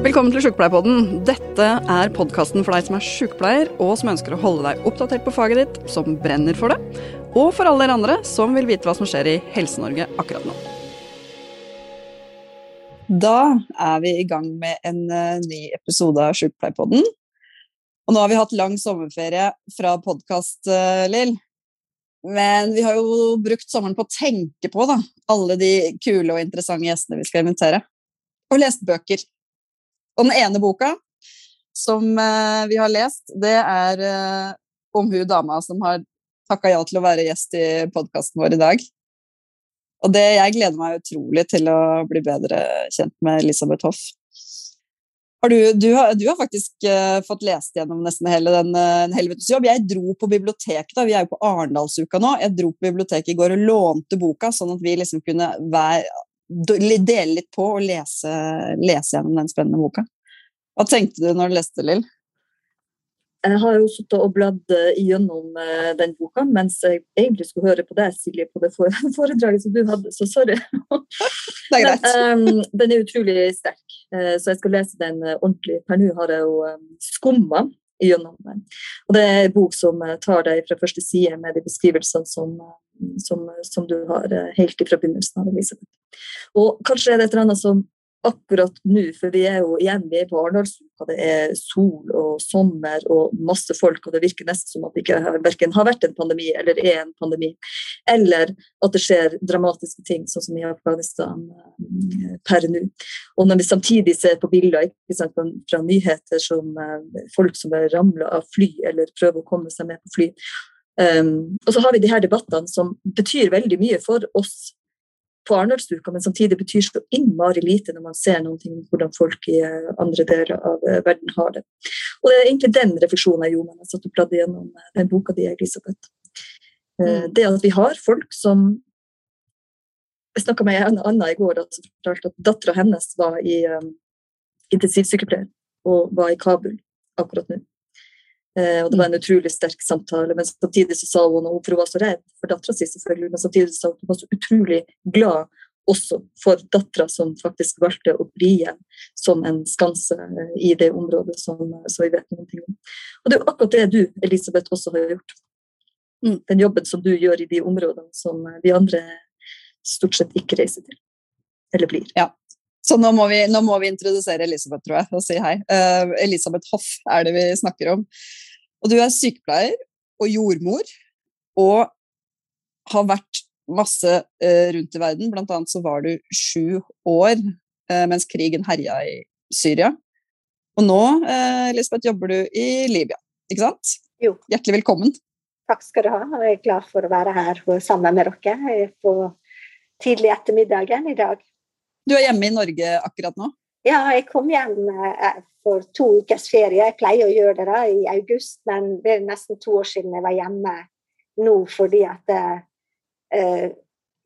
Velkommen til Sjukepleierpodden. Dette er podkasten for deg som er sjukepleier, og som ønsker å holde deg oppdatert på faget ditt, som brenner for det, og for alle dere andre som vil vite hva som skjer i Helse-Norge akkurat nå. Da er vi i gang med en uh, ny episode av Sjukepleierpodden. Og nå har vi hatt lang sommerferie fra podkast, uh, Lill. Men vi har jo brukt sommeren på å tenke på da, alle de kule og interessante gjestene vi skal invitere. Og lest bøker. Og den ene boka som uh, vi har lest, det er uh, om hun dama som har takka ja til å være gjest i podkasten vår i dag. Og det, jeg gleder meg utrolig til å bli bedre kjent med Elisabeth Hoff. Har du, du, har, du, har, faktisk uh, fått lest gjennom nesten hele den uh, helvetes jobb. Jeg dro på biblioteket, da, vi er jo på Arendalsuka nå. Jeg dro på biblioteket i går og lånte boka, sånn at vi liksom kunne være, dele litt på og lese, lese, gjennom den spennende boka. Hva tenkte du når du leste, Lill? Jeg har jo sittet og bladd eh, gjennom den boka mens jeg egentlig skulle høre på deg, Silje, på det foredraget som du hadde, så sorry. Det er greit. Men, um, den er utrolig sterk. Eh, så jeg skal lese den eh, ordentlig. Per nå har jeg jo eh, skumma gjennom den. Og det er en bok som tar deg fra første side med de beskrivelsene som, som, som du har helt fra begynnelsen av, Elisabeth. Og kanskje er det et eller annet som akkurat nå, for vi er jo igjen vi er på Arendalsuka, det er sol og sommer og masse folk, og det virker nesten som at det ikke verken har vært en pandemi eller er en pandemi, eller at det skjer dramatiske ting, sånn som i Afghanistan eh, per nå. Og når vi samtidig ser på bilder sant, fra nyheter som eh, folk som er ramla av fly eller prøver å komme seg med på fly, um, og så har vi de her debattene som betyr veldig mye for oss på Arendalsuka, men samtidig betyr så innmari lite når man ser noen om hvordan folk i eh, andre deler av eh, verden har det. Og Det er egentlig den refleksjonen jeg gjorde når jeg satt og bladde gjennom eh, den boka di, Elisabeth. Mm. Det at vi har folk som Jeg snakka med en annen i går som fortalte at dattera hennes var i um, intensivsykepleier og var i Kabul akkurat nå. Eh, og det var en utrolig sterk samtale. Men samtidig så sa hun, for hun var så redd for dattera si, selvfølgelig, men samtidig sa hun at hun var så utrolig glad også for dattera som faktisk valgte å bli igjen som en skanse eh, i det området som, som vi vet noe om. Og det er jo akkurat det du, Elisabeth, også har gjort. Mm. Den jobben som du gjør i de områdene som vi andre stort sett ikke reiser til. Eller blir. Ja. Så nå må, vi, nå må vi introdusere Elisabeth, tror jeg, og si hei. Uh, Elisabeth Hoff er det vi snakker om. Og du er sykepleier og jordmor og har vært masse uh, rundt i verden. Blant annet så var du sju år uh, mens krigen herja i Syria. Og nå, Elisabeth, jobber du i Libya, ikke sant? Jo. Hjertelig velkommen. Takk skal du ha. og Jeg er glad for å være her sammen med dere på tidlig ettermiddagen i dag. Du er hjemme i Norge akkurat nå? Ja, jeg kom hjem eh, for to ukers ferie. Jeg pleier å gjøre det da i august, men det er nesten to år siden jeg var hjemme nå fordi at uh,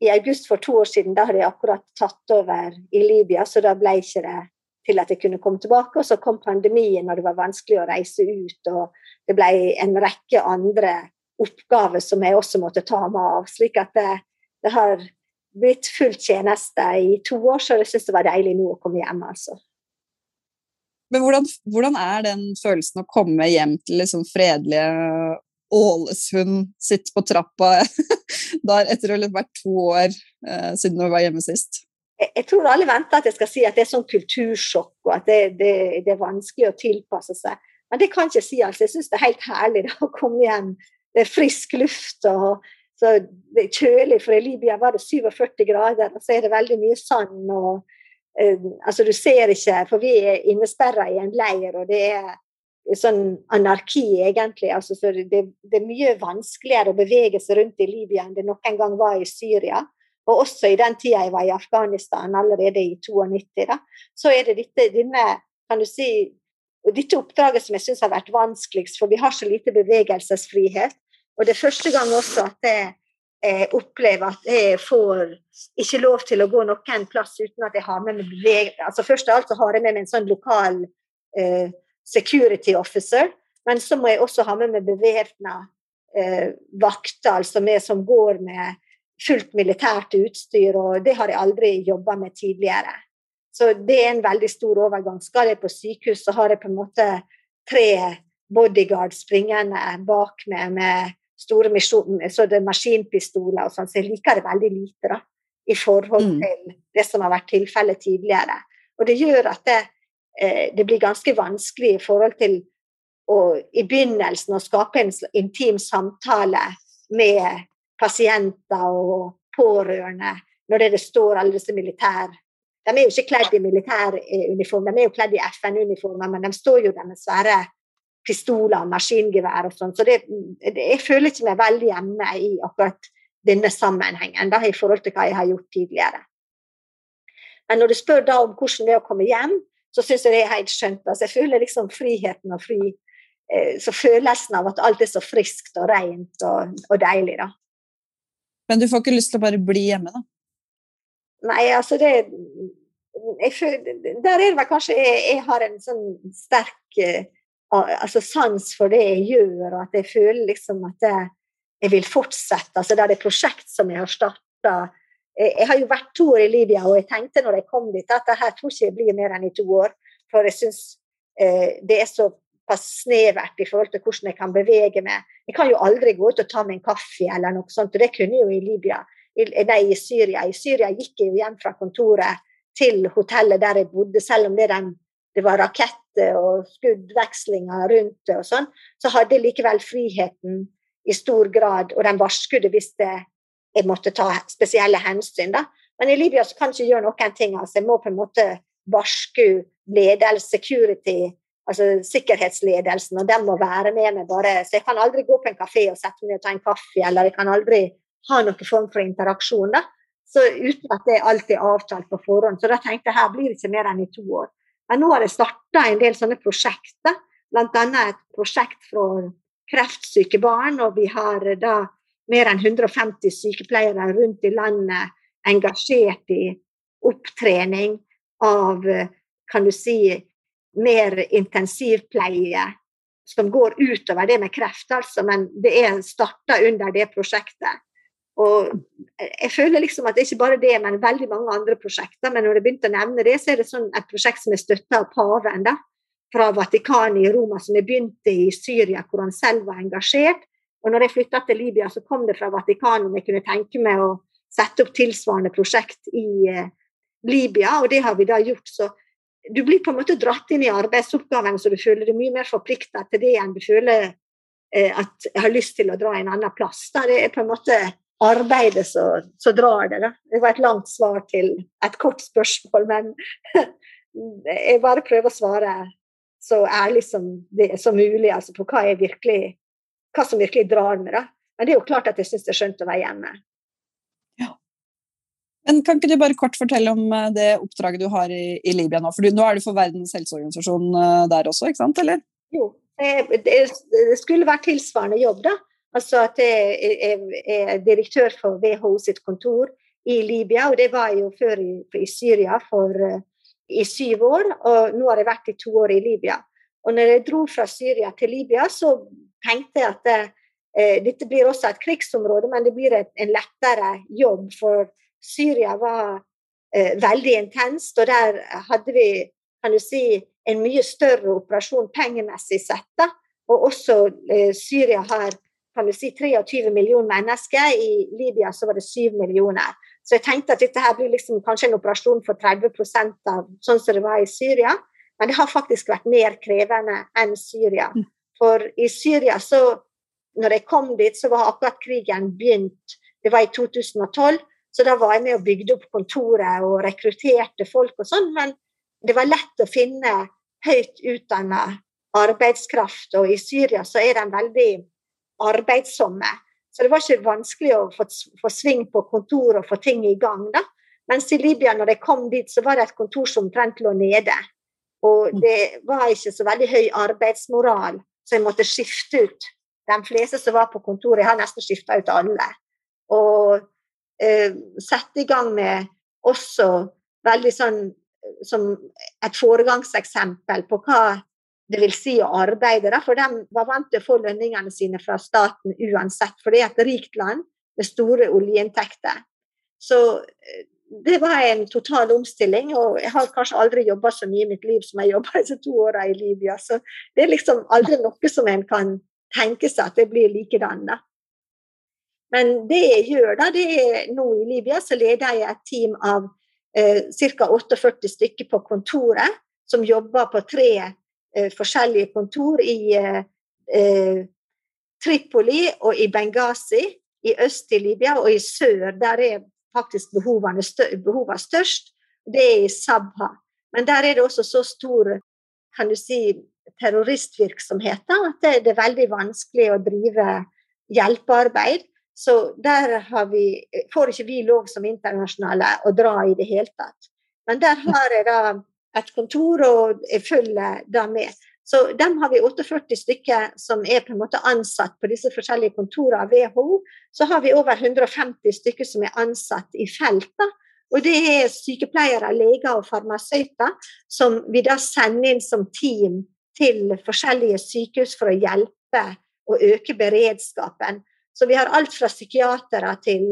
I august for to år siden da hadde jeg akkurat tatt over i Libya, så da ble ikke det til at jeg kunne komme tilbake. Og så kom pandemien, og det var vanskelig å reise ut. Og det ble en rekke andre oppgaver som jeg også måtte ta meg av. slik at det, det har blitt full tjeneste i to år, så jeg syns det var deilig nå å komme hjem. altså. Men hvordan, hvordan er den følelsen å komme hjem til liksom fredelige Ålesund, sitte på trappa der etter å ha vært to år eh, siden du var hjemme sist? Jeg, jeg tror alle venter at jeg skal si at det er sånn kultursjokk, og at det, det, det er vanskelig å tilpasse seg. Men det kan jeg ikke si. altså. Jeg syns det er helt herlig da, å komme hjem. Det er frisk luft og så det er kjølig, for i Libya var det 47 grader, og så er det veldig mye sand. og uh, altså Du ser ikke, for vi er innesperra i en leir, og det er sånn anarki, egentlig. altså så det, det, er mye vanskeligere å bevege seg rundt i Libya enn det noen gang var i Syria. Og også i den tida jeg var i Afghanistan, allerede i 92, da, så er det dette, denne, kan du si, dette oppdraget som jeg syns har vært vanskeligst, for vi har så lite bevegelsesfrihet. Og det er første gang også at jeg, jeg opplever at jeg får ikke lov til å gå noen plass uten at jeg har med meg bevegelse. Altså Først av alt så har jeg med meg en sånn lokal eh, security officer, men så må jeg også ha med meg bevæpna eh, vakter, altså med som går med fullt militært utstyr, og det har jeg aldri jobba med tidligere. Så det er en veldig stor overgang. Skal jeg på sykehus, så har jeg på en måte tre bodyguards springende bak meg med store misjon, så det er maskinpistoler og sånn, så jeg liker det veldig lite da, i forhold mm. til det som har vært tilfellet tidligere. Og det gjør at det, eh, det, blir ganske vanskelig i forhold til å i begynnelsen å skape en intim samtale med pasienter og pårørende når det, står alle disse militær De er jo ikke kledd i militæruniform, de er jo kledd i FN-uniformer, men de står jo der med svære pistoler og maskingevær og sånn. Så det, jeg føler ikke meg veldig hjemme i akkurat denne sammenhengen da, i forhold til hva jeg har gjort tidligere. Men når du spør da om hvordan det er å komme hjem, så syns jeg det er helt skjønt. Altså, jeg føler liksom friheten og fri, eh, så følelsen av at alt er så friskt og rent og, og deilig, da. Men du får ikke lyst til å bare bli hjemme, da? Nei, altså det føler, Der er det vel kanskje jeg, jeg, har en sånn sterk uh, altså sans for det jeg gjør, og at jeg føler liksom at jeg, jeg vil fortsette. Altså det er et prosjekt som jeg har starta. Jeg, jeg, har jo vært to år i Libya, og jeg tenkte når jeg kom dit at det her tror ikke jeg blir mer enn i to år. For jeg syns eh, det er så såpass snevert i forhold til hvordan jeg kan bevege meg. Jeg kan jo aldri gå ut og ta meg en kaffe eller noe sånt, og det kunne jeg jo i Libya. I, nei, i Syria. I Syria gikk jeg jo hjem fra kontoret til hotellet der jeg bodde, selv om det, er den, det var raketter og skuddvekslinger rundt det og sånn, så hadde jeg likevel friheten i stor grad, og den varskudde hvis jeg måtte ta spesielle hensyn. da. Men i Libya så kan jeg ikke gjøre noen ting. altså Jeg må på en måte varske ledelse, security, altså sikkerhetsledelsen, og den må være med meg bare. Så jeg kan aldri gå på en kafé og sette meg ned og ta en kaffe, eller jeg kan aldri ha noen form for interaksjon. da. Så uten at det alltid er avtalt på forhånd. Så da tenkte jeg her blir det ikke mer enn i to år. Men nå har jeg starta en del sånne prosjekter, bl.a. et prosjekt for kreftsyke barn. Og vi har da mer enn 150 sykepleiere rundt i landet engasjert i opptrening av kan du si, mer intensivpleie som går utover det med kreft, altså, men det er starta under det prosjektet. Og jeg føler liksom at det er ikke bare det, men veldig mange andre prosjekter. Men når jeg begynte å nevne det, så er det sånn et prosjekt som er støtta av paven da, fra Vatikanet i Roma, som jeg begynte i Syria, hvor han selv var engasjert. Og når jeg flytta til Libya, så kom det fra Vatikanet om jeg kunne tenke meg å sette opp tilsvarende prosjekt i eh, Libya, og det har vi da gjort. Så du blir på en måte dratt inn i arbeidsoppgaven, så du føler deg mye mer forplikta til det enn du føler eh, at jeg har lyst til å dra en annen plass. Da. Det er på en måte arbeidet så drar det. Da. Det var et langt svar til et kort spørsmål, men jeg bare prøver å svare så ærlig som det er mulig altså på hva, virkelig, hva som virkelig drar meg. Da. Men det er jo klart at jeg syns det er skjønt å være hjemme. Men Kan ikke du bare kort fortelle om eh, det oppdraget du har i, i Libya nå? For nå er du for Verdens helseorganisasjon eh, der også, ikke sant? eller? Jo, det, det skulle vært tilsvarende jobb, da. Altså at jeg er direktør for WHO sitt kontor i Libya, og det var jeg jo før i, i Syria for, eh, i syv år. Og nå har jeg vært i to år i Libya. Og når jeg dro fra Syria til Libya, så tenkte jeg at eh, dette blir også et krigsområde, men det blir et, en lettere jobb for Syria var eh, veldig intenst, og der hadde vi kan du si, en mye større operasjon pengemessig sett. Da. Og også eh, Syria har kan du si, 23 millioner mennesker, i Libya så var det 7 millioner. Så jeg tenkte at dette her blir liksom kanskje en operasjon for 30% av sånn som det var i Syria. Men det har faktisk vært mer krevende enn Syria. Mm. For i Syria så når jeg kom dit, så var akkurat krigen begynt. Det var i 2012. Så da var jeg med og bygde opp kontoret og rekrutterte folk og sånn. Men det var lett å finne høyt utdanna arbeidskraft, og i Syria så er de veldig arbeidsomme. Så det var ikke vanskelig å få, få sving på kontoret og få ting i gang. da. Mens i Libya, når jeg kom dit, så var det et kontor som omtrent lå nede. Og mm. det var ikke så veldig høy arbeidsmoral, så jeg måtte skifte ut de fleste som var på kontoret. Jeg har nesten skifta ut alle. Og eh, sette i gang med også veldig sånn som et foregangseksempel på hva det vil si å arbeide. For de var vant til å få lønningene sine fra staten uansett, for det er et rikt land med store oljeinntekter. Så eh, det var en total omstilling, og jeg har kanskje aldri jobba så mye i mitt liv som jeg jobba disse to åra i Libya. Så det er liksom aldri noe som en kan tenke seg at det blir likedan. da. Men det jeg gjør da, det er nå i Libya, så leder jeg et team av eh, ca. 48 stykker på kontoret, som jobber på tre forskjellige kontor i eh, eh Tripoli og i Benghazi i øst i Libya, og i sør, der er faktisk behovene, behovene størst, det er i Sabha. Men der er det også så stor kan du si, terroristvirksomhet at det er veldig vanskelig å drive hjelpearbeid. Så der vi, får ikke vi lov som internasjonale å dra i det hele tatt. Men der har jeg da et kontor, og jeg følger da med. Så dem har vi 48 stykker som er på en måte ansatt på disse forskjellige kontorene av WHO. Så har vi over 150 stykker som er ansatt i feltet. Og det er sykepleiere, leger og farmasøyter som vi da sender inn som team til forskjellige sykehus for å hjelpe og øke beredskapen. Så vi har alt fra psykiatere til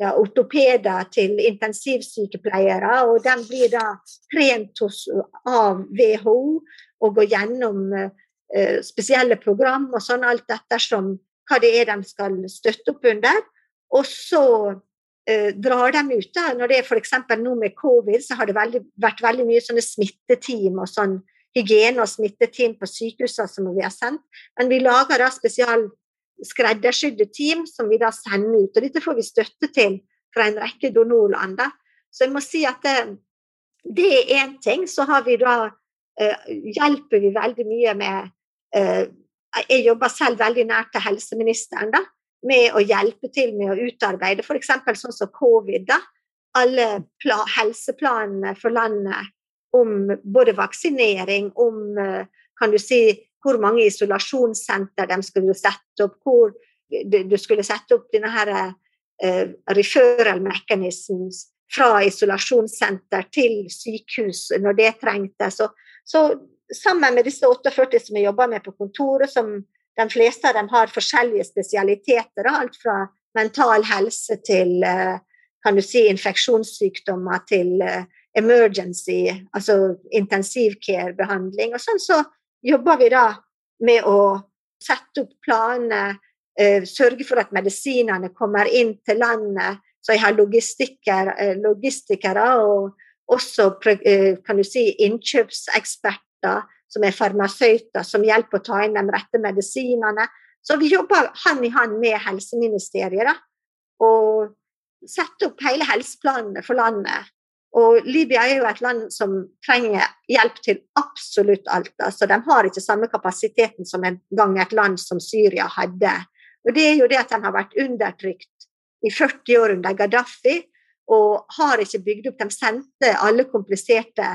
ja, ortopeder til intensivsykepleiere. Og de blir da trent hos, av WHO og går gjennom eh, spesielle program og sånn, alt ettersom hva det er de skal støtte opp under. Og så eh, drar de ut. da, Når det er f.eks. nå med covid, så har det veldig, vært veldig mye sånne smitteteam og sånn hygiene- og smitteteam på sykehusene som vi har sendt. Men vi lager da spesial skreddersydde team som vi da sender ut. Og dette får vi støtte til fra en rekke donorland. Så jeg må si at det, det er én ting. Så har vi da Eh, hjelper vi veldig mye med eh, Jeg jobber selv veldig nært til helseministeren da, med å hjelpe til med å utarbeide f.eks. sånn som covid. da, Alle helseplanene for landet om både vaksinering, om eh, kan du si, hvor mange isolasjonssenter de skulle sette opp, hvor du skulle sette opp denne her uh, referral mechanisms fra isolasjonssenter til sykehus når det trengtes. Så, så sammen med disse 48 som jeg jobber med på kontoret, som de fleste av dem har forskjellige spesialiteter, alt fra mental helse til uh, kan du si, infeksjonssykdommer til eh, emergency, altså intensivcare-behandling. Og sånn så jobber vi da med å sette opp planer, eh, sørge for at medisinene kommer inn til landet. Så jeg har logistikere og også eh, kan du si, innkjøpseksperter som er farmasøyter, som hjelper å ta inn de rette medisinene. Så vi jobber hand i hand med helseministeriet da, og setter opp hele helseplanene for landet. Og Libya er jo et land som trenger hjelp til absolutt alt. altså De har ikke samme kapasiteten som en gang et land som Syria hadde. Og Det er jo det at de har vært undertrykt i 40 år under Gaddafi og har ikke bygd opp. De sendte alle kompliserte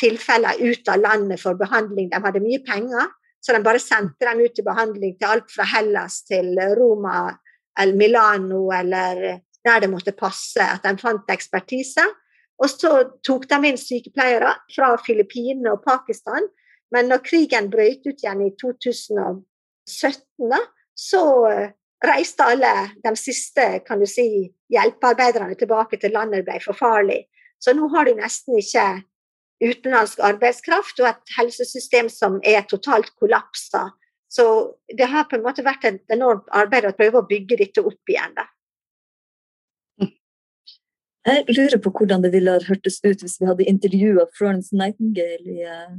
tilfeller ut av landet for behandling. De hadde mye penger, så de bare sendte dem ut til behandling til alt fra Hellas til Roma eller Milano eller der det måtte passe at de fant ekspertise. Og så tok de inn sykepleiere fra Filippinene og Pakistan. Men når krigen brøt ut igjen i 2017, så reiste alle de siste kan du si, hjelpearbeiderne tilbake til landet ble for farlig. Så nå har de nesten ikke utenlandsk arbeidskraft og et helsesystem som er totalt kollapsa. Så det har på en måte vært et enormt arbeid å prøve å bygge dette opp igjen. Da. Jeg lurer på hvordan det ville ha hørtes ut hvis vi hadde intervjua Florence Nightingale i eh,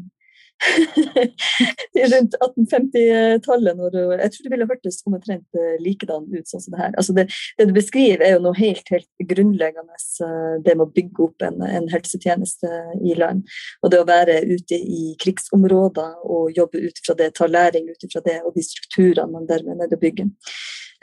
rundt 1850-tallet. Jeg tror det ville hørtes omtrent eh, likedan ut sånn som det her. Altså det, det, du beskriver, er jo noe helt, helt grunnleggende. Eh, det med å bygge opp en, en, helsetjeneste i land. Og det å være ute i krigsområder og jobbe ut fra det, ta læring ut fra det og de strukturene man dermed er nødt til å bygge.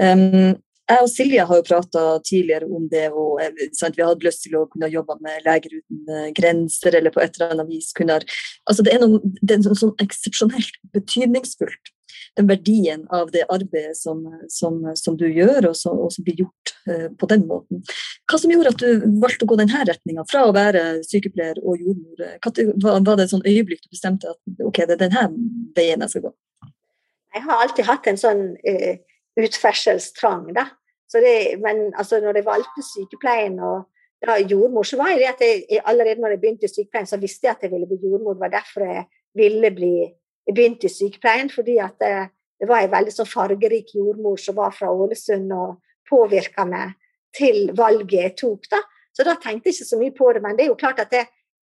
Um, jeg og Silje har jo prata tidligere om det, og eh, sant, vi hadde lyst til å kunne jobbe med Leger uten eh, grenser, eller på et eller annet vis kunne altså Det er noe, det sånn eksepsjonelt betydningsfullt, den verdien av det arbeidet som, som, som du gjør, og som, og som blir gjort uh, på den måten. Hva som gjorde at du valgte å gå denne retninga, fra å være sykepleier og jordmor? Hva, var det et sånn øyeblikk du bestemte at ok, det er denne veien jeg skal gå? Jeg har alltid hatt en sånn uh utferselstrang. Da. Det, men altså, når jeg valgte sykepleien og da jordmor, så var det at jeg, jeg allerede når jeg begynte i sykepleien, så visste jeg at jeg ville bli jordmor. Det var derfor jeg ville bli jeg begynte i sykepleien. Fordi at det, det var en veldig sånn fargerik jordmor som var fra Ålesund og påvirka meg til valget jeg tok. da. Så da tenkte jeg ikke så mye på det. Men det er jo klart at det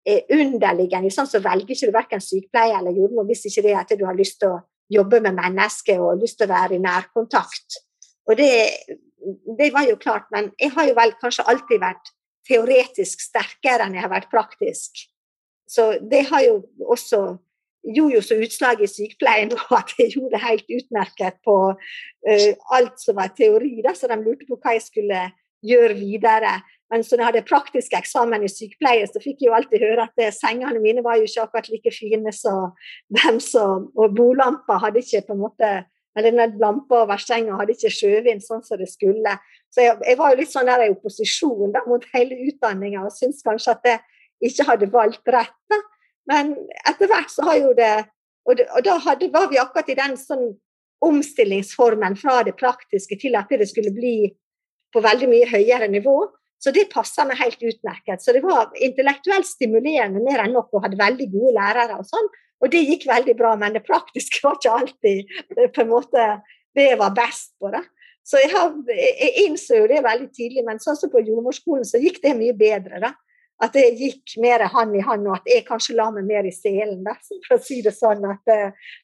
er underliggende. Sånn, så velger ikke du verken sykepleier eller jordmor hvis ikke det er at du har lyst til å jobbe med mennesker og lyst til å være i nærkontakt. Og det, det var jo klart, men jeg har jo vel kanskje alltid vært teoretisk sterkere enn jeg har vært praktisk. Så det har jo også gjorde jo så utslag i sykepleien at jeg gjorde det helt utmerket på uh, alt som var teori, da, så de lurte på hva jeg skulle gjøre videre. Men så når jeg hadde praktisk eksamen i sykepleie, så fikk jeg jo alltid høre at det, sengene mine var jo ikke akkurat like fine som dem som Og bolampa hadde ikke på en måte eller den lampa over senga hadde ikke sjøvind sånn som det skulle. Så jeg, jeg var jo litt sånn der i opposisjon da, mot hele utdanninga og syntes kanskje at jeg ikke hadde valgt rett. da. Men etter hvert så har jo det Og, det, og da hadde, var vi akkurat i den sånn omstillingsformen fra det praktiske til at det skulle bli på veldig mye høyere nivå. Så det passa meg helt utmerket. Så det var intellektuelt stimulerende mer enn nok og hadde veldig gode lærere og sånn. Og det gikk veldig bra, men det praktiske var ikke alltid på en måte det jeg var best på. det. Så jeg, har, jeg, innså jo det veldig tidlig, men sånn som på jordmorskolen så gikk det mye bedre. da. At det gikk mer hånd i hånd, og at jeg kanskje la meg mer i selen, da, for å si det sånn. At det,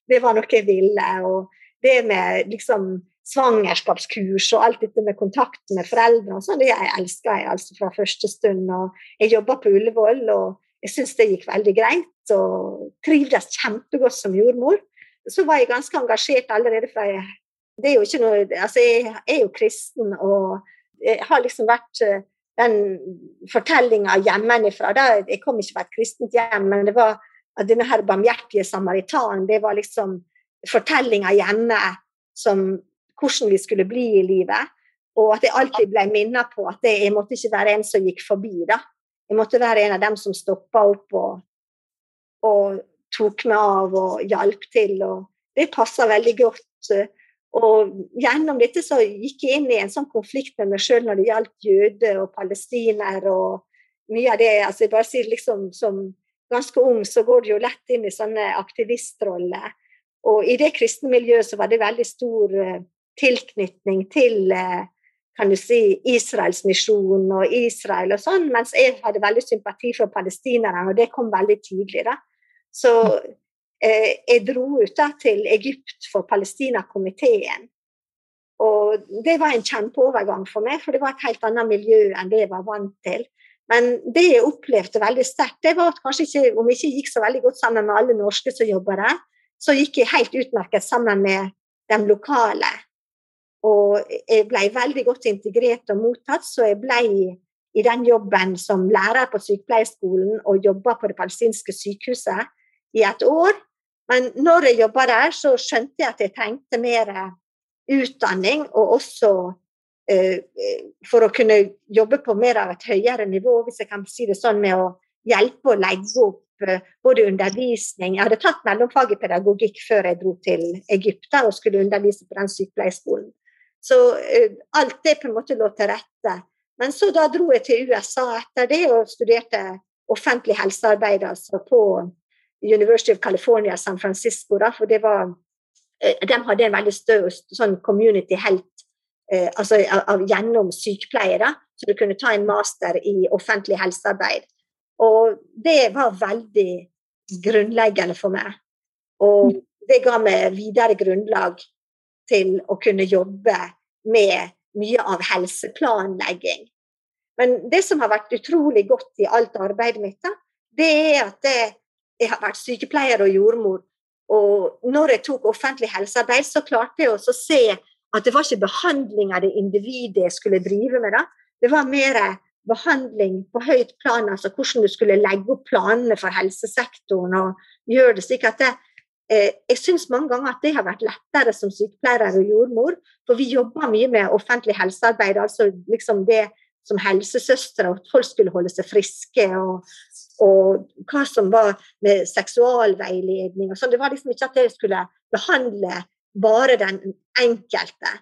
det var noe jeg ville. Og det med liksom svangerskapskurs og alt dette med kontakt med foreldre og sånn, det jeg elska jeg altså fra første stund. Og jeg jobba på Ullevål, og jeg syntes det gikk veldig greit. Og trivdes kjempegodt som jordmor. Så var jeg ganske engasjert allerede fra jeg det er jo ikke noe, altså Jeg er jo kristen, og jeg har liksom vært eh, den fortellinga hjemmefra Jeg kom ikke fra et kristent hjem, men det var at denne her barmhjertige samaritan, det var liksom fortellinga hjemme som hvordan vi skulle bli i livet. Og at jeg alltid ble minnet på at jeg måtte ikke være en som gikk forbi. da. Jeg måtte være en av dem som stoppa opp og, og tok meg av og hjalp til. Og det passa veldig godt. Og gjennom dette så gikk jeg inn i en sånn konflikt med meg sjøl når det gjaldt jøder og palestiner og mye av det. altså jeg bare sier liksom Som ganske ung så går du jo lett inn i sånne aktivistroller. Og i det kristne miljøet så var det veldig stor uh, tilknytning til uh, kan du si, Israels misjon og Israel og sånn, mens jeg hadde veldig sympati for palestinerne, og det kom veldig tidlig. da. Så eh, jeg dro ut da til Egypt for Palestina-komiteen. Og det var en kjempeovergang for meg, for det var et helt annet miljø enn det jeg var vant til. Men det jeg opplevde veldig sterkt, det var at kanskje ikke, om jeg ikke gikk så veldig godt sammen med alle norske som jobber der, så gikk jeg helt utmerket sammen med de lokale. Og jeg ble veldig godt integrert og mottatt, så jeg ble i den jobben som lærer på sykepleierskolen og jobba på det palestinske sykehuset i et år. Men når jeg jobba der, så skjønte jeg at jeg trengte mer utdanning, og også eh, for å kunne jobbe på mer av et høyere nivå, hvis jeg kan si det sånn, med å hjelpe å legge opp uh, både undervisning Jeg hadde tatt mellomfag i pedagogikk før jeg dro til Egypt og skulle undervise på den sykepleierskolen. Så uh, alt det på en måte lå til rette. Men så da dro jeg til USA etter det og studerte offentlig helsearbeid altså på University of California San Francisco. Da, for det var, eh, De hadde en veldig større sånn community health eh, altså av, av, gjennom sykepleiere, så du kunne ta en master i offentlig helsearbeid. Og det var veldig grunnleggende for meg. Og det ga meg videre grunnlag til å kunne jobbe med mye av helseplanlegging. Men det som har vært utrolig godt i alt arbeidet mitt, da, det er at jeg har vært sykepleier og jordmor. Og når jeg tok offentlig helsearbeid, så klarte jeg også å se at det var ikke behandling av det individet jeg skulle drive med. da. Det var mer behandling på høyt plan, altså hvordan du skulle legge opp planene for helsesektoren og gjøre det slik at det, Jeg syns mange ganger at det har vært lettere som sykepleier og jordmor, for vi jobber mye med offentlig helsearbeid. altså liksom det som helsesøstre, at folk skulle holde seg friske. Og, og, hva som var med seksualveiledning og sånn. Det var liksom ikke at jeg skulle behandle bare den enkelte.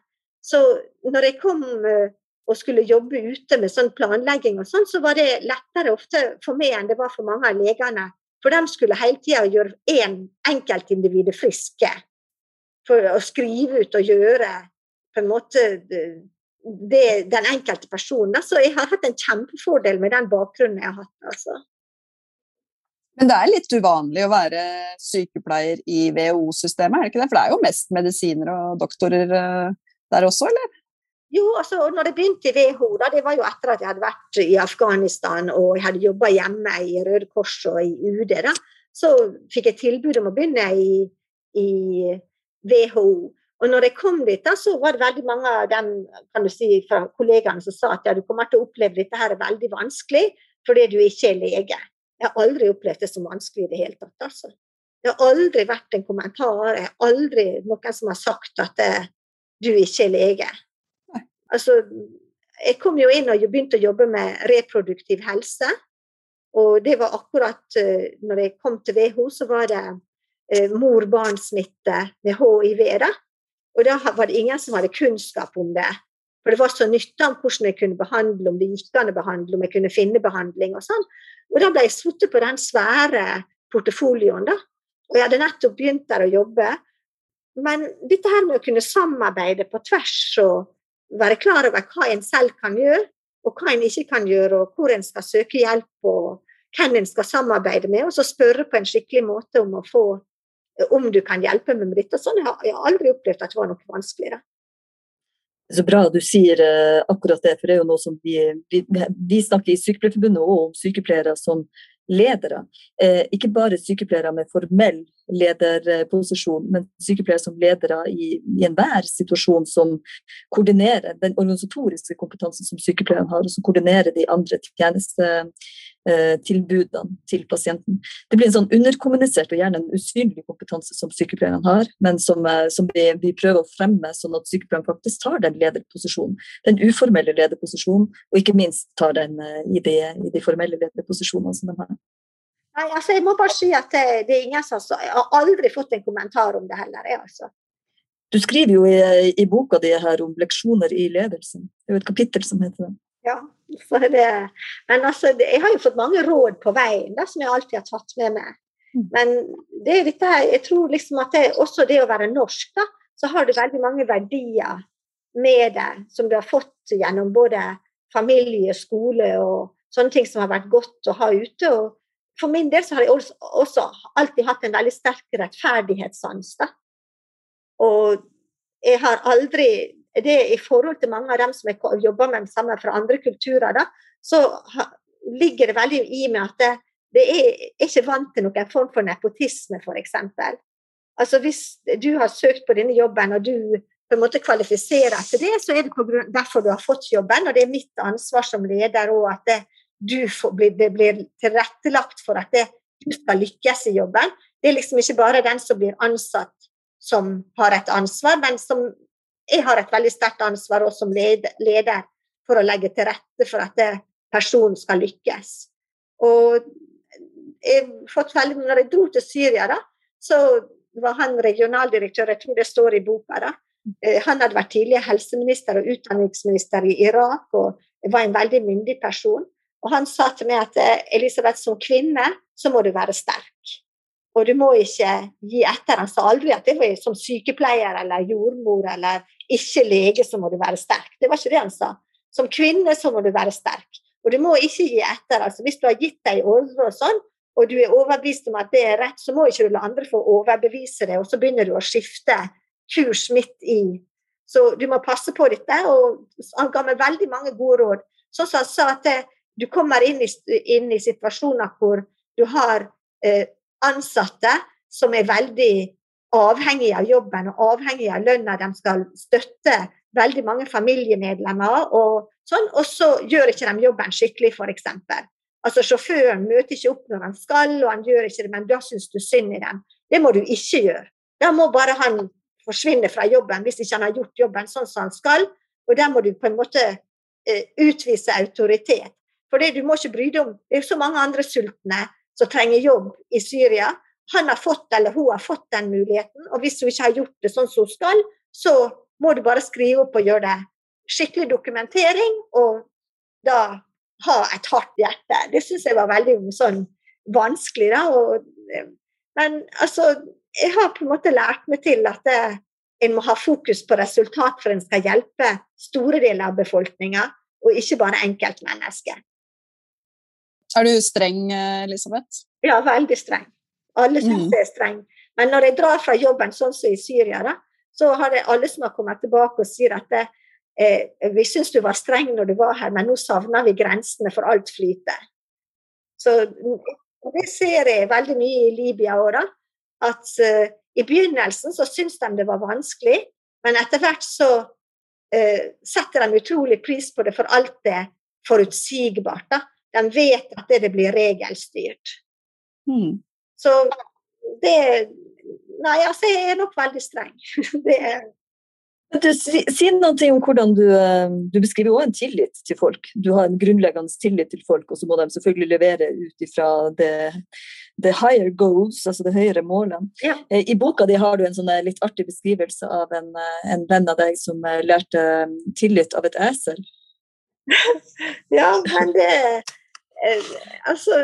Så når jeg kom eh, og skulle jobbe ute med sånn planlegging og sånn, så var det lettere ofte for meg enn det var for mange av legene. For de skulle hele tida gjøre én enkeltindivid friske. For å skrive ut og gjøre på en måte det, den enkelte personen. Så jeg har hatt en kjempefordel med den bakgrunnen jeg har hatt. altså. Men det er litt uvanlig å være sykepleier i WHO-systemet, er det ikke det? For det er jo mest medisiner og doktorer eh, der også, eller? Jo, altså, når jeg begynte i WHO, da, det var jo etter at jeg hadde vært i Afghanistan og jeg hadde jobba hjemme i Røde Kors og i UD, da, så fikk jeg tilbud om å begynne i, i WHO. Og når jeg kom dit, da, så var det veldig mange av dem kan du si, fra kollegaene som sa at ja, du kommer til å oppleve dette her er veldig vanskelig fordi du ikke er lege. Jeg har aldri opplevd det som vanskelig i det hele tatt. altså. Det har aldri vært en kommentar, jeg har aldri noen som har sagt at eh, du ikke er lege. Altså, jeg kom jo inn og begynte å jobbe med reproduktiv helse. Og det var akkurat uh, når jeg kom til WHO, så var det uh, mor-barn-smitte med hiv. da. Og da var det ingen som hadde kunnskap om det. For det var så nytt om hvordan jeg kunne behandle, om det gikk an å behandle, om jeg kunne finne behandling og sånn. Og da ble jeg sittet på den svære portefolioen, da. Og jeg hadde nettopp begynt der å jobbe. Men dette her med å kunne samarbeide på tvers og være klar over hva en selv kan gjøre, og hva en ikke kan gjøre, og hvor en skal søke hjelp, og hvem en skal samarbeide med, og så spørre på en skikkelig måte om å få om du kan hjelpe meg med dette. Sånn, jeg, har, aldri opplevd at det var noe vanskelig. Da. Så bra du sier uh, akkurat det, for det er jo noe som vi, vi, vi snakker i Sykepleierforbundet og om sykepleiere som ledere. Eh, ikke bare sykepleiere med formell lederposisjon, men sykepleiere som ledere i, i enhver situasjon som koordinerer den organisatoriske kompetansen som sykepleierne har, og som koordinerer de andre tjenestetilbudene til pasienten. Det blir en sånn underkommunisert og gjerne en usynlig kompetanse som sykepleierne har, men som, eh, som vi, vi, prøver å fremme, sånn at sykepleierne faktisk tar den lederposisjonen. Den uformelle lederposisjonen, og ikke minst tar den eh, i de, i de formelle lederposisjonene som de har. Nei, altså jeg må bare si at det, det er ingen som Jeg har aldri fått en kommentar om det heller. Jeg, altså. Du skriver jo i, i, boka di her om leksjoner i ledelsen. Det er jo et kapittel som heter det. Ja, det, men altså, jeg har jo fått mange råd på veien da, som jeg alltid har tatt med meg. Mm. Men det er dette, jeg tror liksom at det, også det å være norsk, da, så har du veldig mange verdier med det som du har fått gjennom både familie, skole og sånne ting som har vært godt å ha ute. og for min del så har jeg også alltid hatt en veldig sterk rettferdighetssans. Da. Og jeg har aldri det I forhold til mange av dem som jeg jobber med sammen fra andre kulturer, da, så ligger det veldig i meg at det, det er, ikke vant til noen form for nepotisme, f.eks. Altså hvis du har søkt på denne jobben, og du på en måte kvalifiserer til det, så er det grunn, derfor du har fått jobben, og det er mitt ansvar som leder òg at det, får, det blir tilrettelagt for at det, du skal lykkes i jobben. Det er liksom ikke bare den som blir ansatt som har et ansvar, men som jeg har et veldig sterkt ansvar også som leder for å legge til rette for at personen skal lykkes. Og jeg fått veldig, når jeg dro til Syria, da, så var han regionaldirektør, jeg tror det står i boka, da. Eh, han hadde vært tidligere helseminister og utdanningsminister i Irak og var en veldig myndig person. Og han sa til meg at eh, Elisabeth, som kvinne så må du være sterk. Og du må ikke gi etter. Han sa aldri at det var som sykepleier eller jordmor eller ikke lege så må du være sterk. Det var ikke det han sa. Som kvinne så må du være sterk. Og du må ikke gi etter. Altså, hvis du har gitt deg ordre og sånn, og du er overbevist om at det er rett, så må ikke du la andre få overbevise deg, og så begynner du å skifte kurs midt i. Så du må passe på dette. Og han ga meg veldig mange gode råd. Sånn som han sa at det, du kommer inn i, inn i situasjoner hvor du har eh, ansatte som er veldig avhengige av jobben og avhengige av lønna. De skal støtte veldig mange familiemedlemmer, og sånn, og så gjør ikke de jobben skikkelig, f.eks. Altså Sjåføren møter ikke opp når han skal, og han gjør ikke det, men da syns du synd i dem. Det må du ikke gjøre. Da må bare han forsvinne fra jobben hvis ikke han har gjort jobben sånn som han skal. Og der må du på en måte eh, utvise autoritet. For det, du må ikke bry deg om Det er så mange andre sultne som trenger jobb i Syria. Han har fått, eller hun har fått den muligheten, og hvis hun ikke har gjort det sånn som hun skal, så må du bare skrive opp og gjøre det skikkelig dokumentering og da ha et hardt hjerte. Det syns jeg var veldig sånn vanskelig. da, og, Men altså, jeg har på en måte lært meg til at det, en må ha fokus på resultat for en skal hjelpe store deler av befolkninga, og ikke bare enkeltmennesker. Er du streng, Elisabeth? Ja, veldig streng. Alle syns mm. jeg er streng. Men når jeg drar fra jobben, sånn som i Syria, da, så har det alle som har kommet tilbake og sier at det, eh, vi syns du var streng når du var her, men nå savner vi grensene for alt flyter. Så det ser jeg veldig mye i Libya òg, At eh, i begynnelsen så syns de det var vanskelig, men etter hvert så eh, setter de utrolig pris på det, for alt er forutsigbart. da. De vet at det, blir regelstyrt. Mm. Så det Nei, altså, jeg er nok veldig streng. det er du, si, si noe om hvordan du, eh, du beskriver også en tillit til folk. Du har en grunnleggende tillit til folk, og så må de selvfølgelig levere ut ifra det, det higher goals, altså det høyere målet. Ja. Eh, I boka di har du en sånn eh, litt artig beskrivelse av en, en venn av deg som lærte tillit av et esel. ja, men det Altså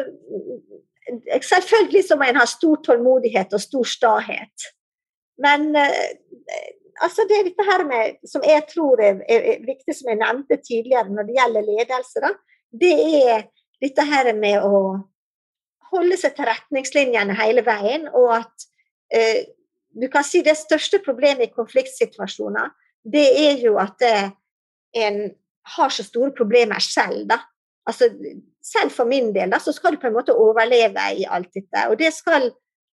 Selvfølgelig så må en ha stor tålmodighet og stor stahet. Men altså det er dette her med, som jeg tror er, er, viktig, som jeg nevnte tidligere når det gjelder ledelse, da, det er dette her med å holde seg til retningslinjene hele veien. Og at eh, du kan si det største problemet i konfliktsituasjoner, det er jo at eh, en har så store problemer selv, da. Altså, selv for min del, så skal du på en måte overleve i alt dette. Og det skal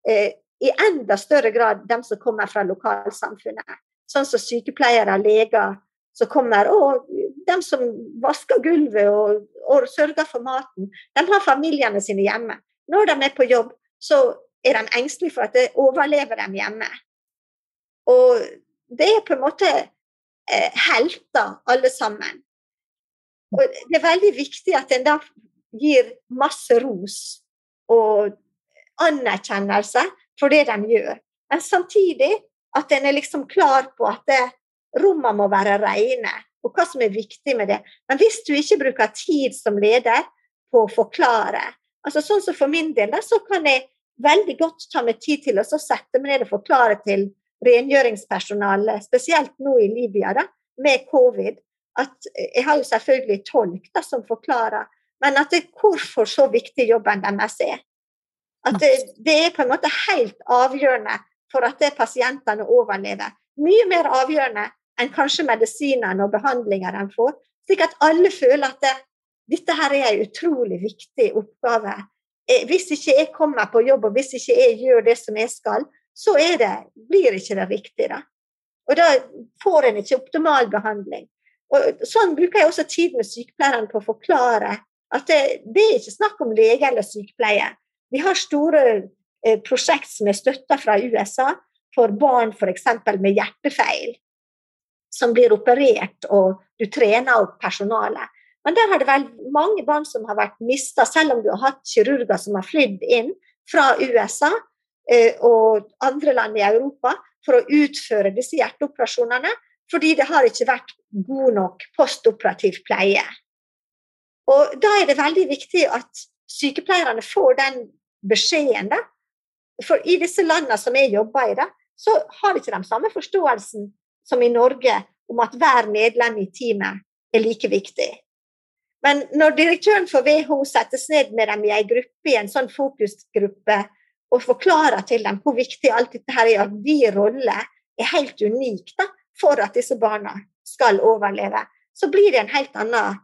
eh, i enda større grad de som kommer fra lokalsamfunnet sånn som sykepleiere, leger som kommer, og de som vasker gulvet og, og sørger for maten, de har familiene sine hjemme. Når de er på jobb, så er de engstelige for at det overlever dem hjemme. Og det er på en måte eh, helter, alle sammen. Og det er veldig viktig at en da gir masse ros og anerkjennelse for det de gjør. Men samtidig at en er liksom klar på at rommene må være rene, og hva som er viktig med det. Men hvis du ikke bruker tid som leder på å forklare altså Sånn som for min del, så kan jeg veldig godt ta meg tid til å sette meg ned og forklare til rengjøringspersonalet, spesielt nå i Libya da, med covid, at jeg har jo selvfølgelig tolk da, som forklarer, men at det er hvorfor så viktig jobben deres er. At det, det, er på en måte helt avgjørende for at det pasientene overlever. Mye mer avgjørende enn kanskje medisinene og behandlinger de får. Slik at alle føler at det, dette her er en utrolig viktig oppgave. Eh, hvis ikke jeg kommer på jobb, og hvis ikke jeg gjør det som jeg skal, så det, blir ikke det riktig. Da. Og da får en ikke optimal behandling. Og sånn bruker jeg også tid med sykepleierne på å forklare at det, det er ikke snakk om lege eller sykepleie. Vi har store Eh, prosjekt som er støtta fra USA for barn f.eks. med hjertefeil, som blir operert, og du trener opp personalet. Men der har det vel mange barn som har vært mista, selv om du har hatt kirurger som har flydd inn fra USA eh, og andre land i Europa for å utføre disse hjerteoperasjonene, fordi det har ikke vært god nok postoperativ pleie. Og Da er det veldig viktig at sykepleierne får den beskjeden da, for i disse landene som jeg jobber i, da, så har ikke de samme forståelsen som i Norge om at hver medlem i teamet er like viktig. Men når direktøren for WHO settes ned med dem i en gruppe, i en sånn fokusgruppe, og forklarer til dem hvor viktig alt dette her er, at din rolle er helt unik da, for at disse barna skal overleve, så blir det en helt annen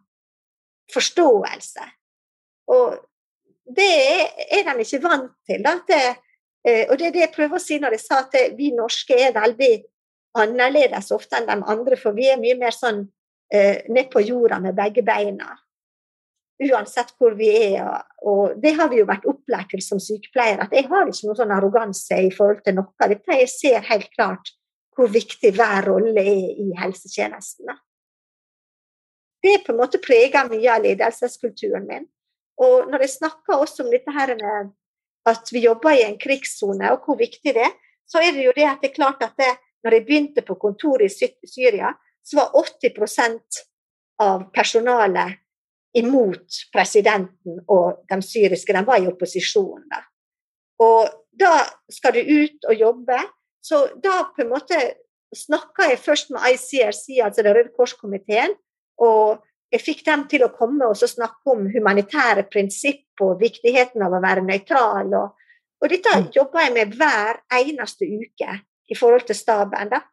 forståelse. Og det er de ikke vant til. Da, at Eh, og det er det jeg prøver å si når jeg sa at vi norske er veldig annerledes ofte enn de andre, for vi er mye mer sånn eh, ned på jorda med begge beina. Uansett hvor vi er. Og det har vi jo vært opplært til som sykepleiere, at jeg har ikke noen sånn arroganse i forhold til noe. Jeg ser helt klart hvor viktig hver rolle er i helsetjenesten. Det på en måte preger mye av ledelseskulturen min. Og når jeg snakker også om dette her med at vi jobber i en krigssone, og hvor viktig det er, så er det jo det at det er klart at det, når jeg begynte på kontoret i Syria, så var 80% av personalet imot presidenten og de syriske. De var i opposisjon. Da. Og da skal du ut og jobbe. Så da på en måte snakka jeg først med ICRC, altså Det Røde Kors-komiteen. Og jeg fikk dem til å komme og snakke om humanitære prinsipp og viktigheten av å være nøytral. Og, og dette mm. jobber jeg med hver eneste uke i forhold til staben. da.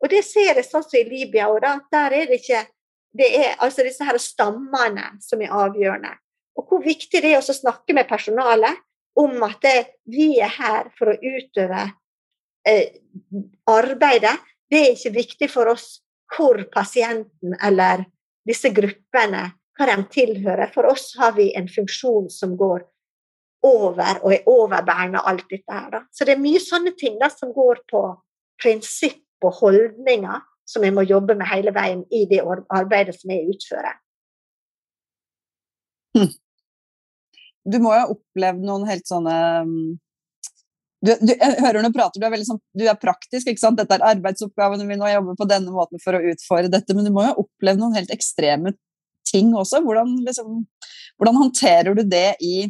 Og det ser jeg sånn som i Libya. da, Der er det ikke Det er altså disse her stammene som er avgjørende. Og hvor viktig det er å snakke med personalet om at det, vi er her for å utøve eh, arbeidet. Det er ikke viktig for oss hvor pasienten eller disse gruppene hva de tilhører. For oss har vi en funksjon som går over og er overbærende alt dette her. Så det er mye sånne ting da, som går på prinsipp og holdninger som jeg må jobbe med hele veien i det arbeidet som jeg utfører. Hm. Du må jo ha opplevd noen helt sånne mm, du, du, jeg hører når prater, du er, veldig sånn, du er praktisk. ikke sant? Dette er arbeidsoppgavene mine, og jobber på denne måten for å utfordre dette. Men du må jo oppleve noen helt ekstreme ting også. Hvordan, liksom, hvordan håndterer du det i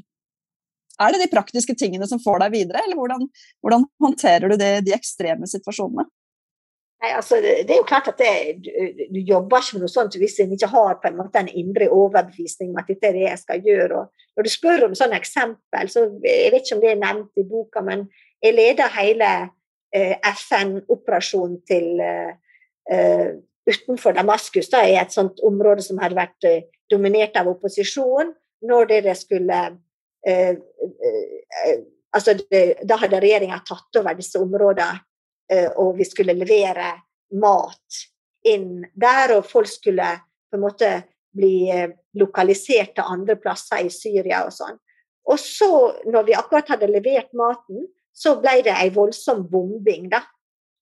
Er det de praktiske tingene som får deg videre, eller hvordan, hvordan håndterer du det, i de ekstreme situasjonene? Nei, altså, det er jo klart at det, du, du, jobber ikke med noe sånt hvis en ikke har på en måte en indre overbevisning om at dette er det jeg skal gjøre. Og når du spør om sånne eksempel, så jeg vet ikke om det er nevnt i boka, men jeg leder hele eh, FN-operasjonen til eh, eh, utenfor Damaskus, da, i et sånt område som hadde vært eh, dominert av opposisjon, når det skulle eh, eh, altså det, Da hadde regjeringa tatt over disse områdene og vi skulle levere mat inn der, og folk skulle på en måte bli eh, lokalisert til andre plasser i Syria og sånn. Og så, når vi akkurat hadde levert maten, så ble det ei voldsom bombing, da.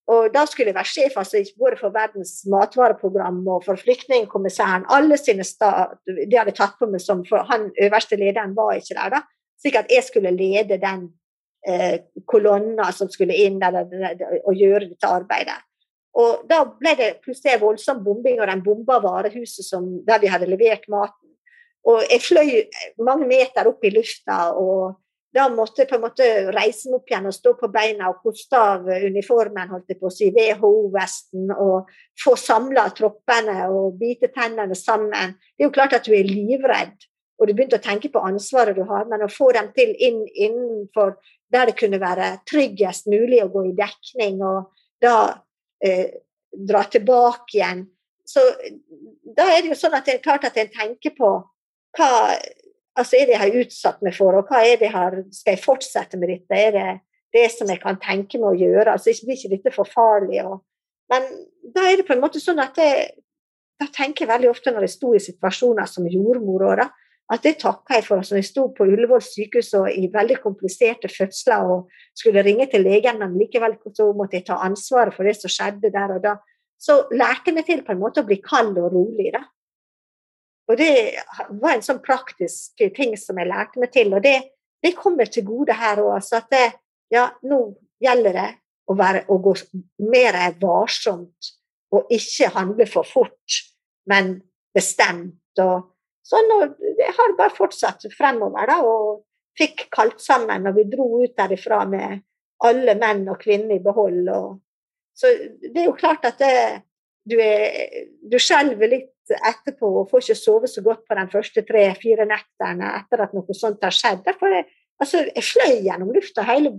Og da skulle jeg være sjef altså, både for Verdens matvareprogram og for flyktningkommissæren. Alle sine stat, De hadde tatt på meg som For han øverste lederen var ikke der, da. Slik at jeg skulle lede den eh, kolonner som skulle inn eller, og gjøre dette arbeidet. Og Da ble det plutselig voldsom bombing, og de bomba varehuset som, der vi hadde levert maten. Og Jeg fløy mange meter opp i lufta, og da måtte jeg på en måte reise meg opp igjen og stå på beina og koste av uniformen, holdt jeg på å si, WHO-vesten, og få samla troppene og bite tennene sammen. Det er jo klart at du er livredd, og du begynte å tenke på ansvaret du har, men å få dem til inn innenfor der det kunne være tryggest mulig å gå i dekning, og da eh, dra tilbake igjen. Så da er det jo sånn at det er klart at en tenker på hva altså er det jeg har utsatt meg for, og hva er det jeg har, skal jeg fortsette med dette? Er det det som jeg kan tenke meg å gjøre? altså Blir ikke dette for farlig? Og, men da er det på en måte sånn at jeg, da tenker jeg veldig ofte når jeg sto i situasjoner som jordmor, da, at det takka jeg for. Altså, jeg sto på Ullevål sykehus og i veldig kompliserte fødsler og skulle ringe til legen, men likevel så måtte jeg ta ansvaret for det som skjedde der og da. Så lærte jeg meg til på en måte å bli kald og rolig. da. Og det var en sånn praktisk ting som jeg lærte meg til. Og det, det kommer til gode her òg. Altså at det, ja, nå gjelder det å, være, å gå mer varsomt og ikke handle for fort, men bestemt. og Sånn, og jeg har bare fortsatt fremover, da, og fikk kalt sammen. Og vi dro ut derifra med alle menn og kvinner i behold. Og, så det er jo klart at det, du, er, du skjelver litt etterpå og får ikke sove så godt på de første tre-fire nettene etter at noe sånt har skjedd. Derfor jeg, altså, jeg fløy gjennom lufta. Hele,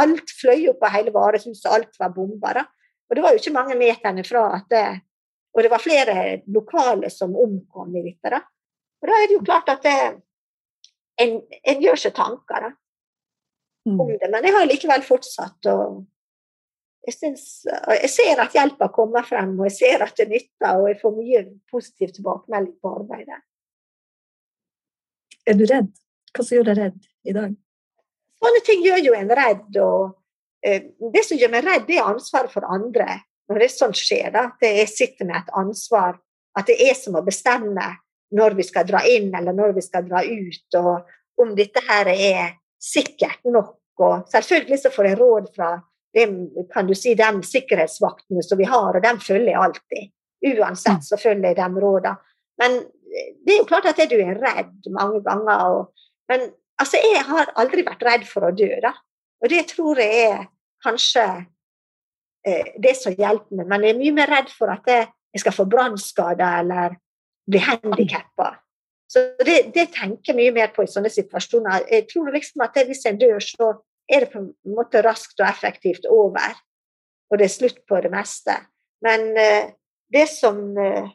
alt fløy opp av hele varehuset, alt var bomba. Og det var jo ikke mange meterne fra at det Og det var flere lokale som omkom i dette. da. Og da er det jo klart at det, en, en, gjør seg tanker da, mm. om det. Men jeg har likevel fortsatt å jeg, synes, jeg ser at hjelpa kommer frem, og jeg ser at det nytter, og jeg får mye positiv tilbakemelding på arbeidet. Er du redd? Hva som gjør deg redd i dag? Sånne ting gjør jo en redd. og eh, Det som gjør meg redd, det er ansvaret for andre. Når det sånt skjer, da, at jeg sitter med et ansvar, at det er som å bestemme når vi skal dra inn eller når vi skal dra ut, og om dette her er sikkert nok. Og selvfølgelig så får jeg råd fra dem, kan du si, de sikkerhetsvaktene som vi har, og dem følger jeg alltid. Uansett, så følger jeg de rådene. Men det er jo klart at du er redd mange ganger. Og, men altså, jeg har aldri vært redd for å dø, da. Og det tror jeg er kanskje eh, det som hjelper meg. Men jeg er mye mer redd for at jeg, jeg skal få brannskader eller bli handikappa. Så det, det tenker jeg mye mer på i sånne situasjoner. Jeg tror liksom at hvis en dør, så er det på en måte raskt og effektivt over. Og det er slutt på det meste. Men eh, det som eh,